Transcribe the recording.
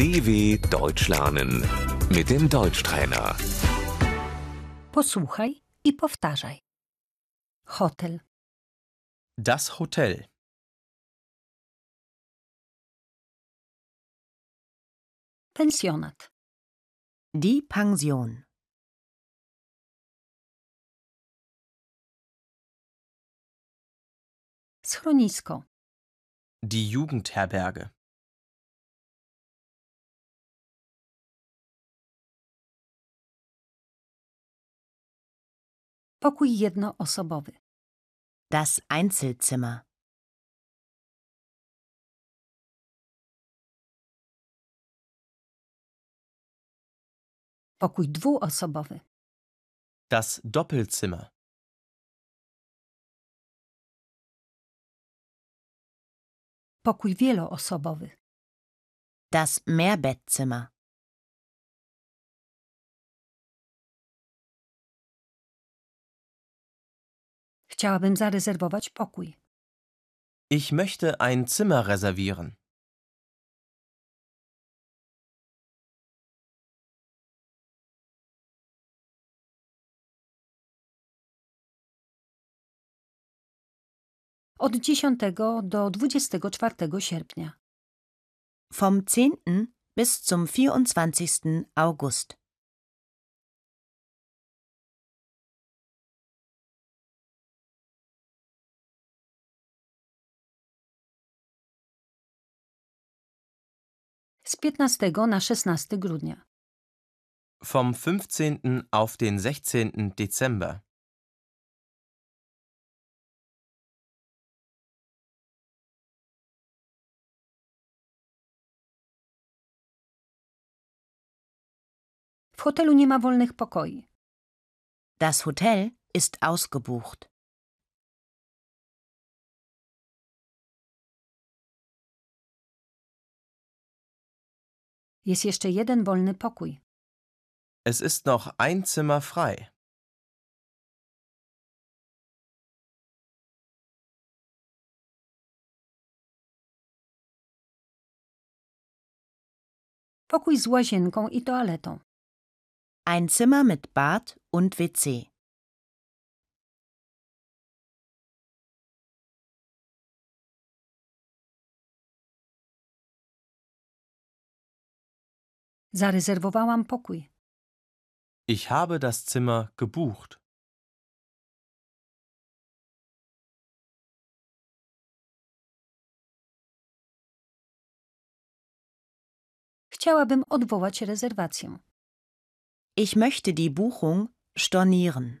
DW Deutsch lernen mit dem Deutschtrainer. Posłuchaj i powtarzaj. Hotel, Das Hotel. pensjonat, Die Pension. schronisko, Die Jugendherberge. Pokój jednoosobowy, Das Einzelzimmer. pokój dwuosobowy, Das Doppelzimmer. pokój wieloosobowy, Das Mehrbettzimmer. Chciałabym zarezerwować pokój. Ich möchte ein Zimmer reservieren. Od 10 do 24 sierpnia. Vom 10. bis zum 24. August. Z 15 na 16 grudnia. Vom 15. auf den 16. Dezember. W hotelu nie ma wolnych pokoi. Das Hotel ist ausgebucht. Jest jeszcze jeden wolny pokój. Es ist noch ein Zimmer frei. Pokój z łazienką i toaletą. Ein Zimmer mit Bad und WC. Zarezerwowałam pokój. Ich habe das Zimmer gebucht. Chciałabym odwołać rezerwację. Ich möchte die Buchung stornieren.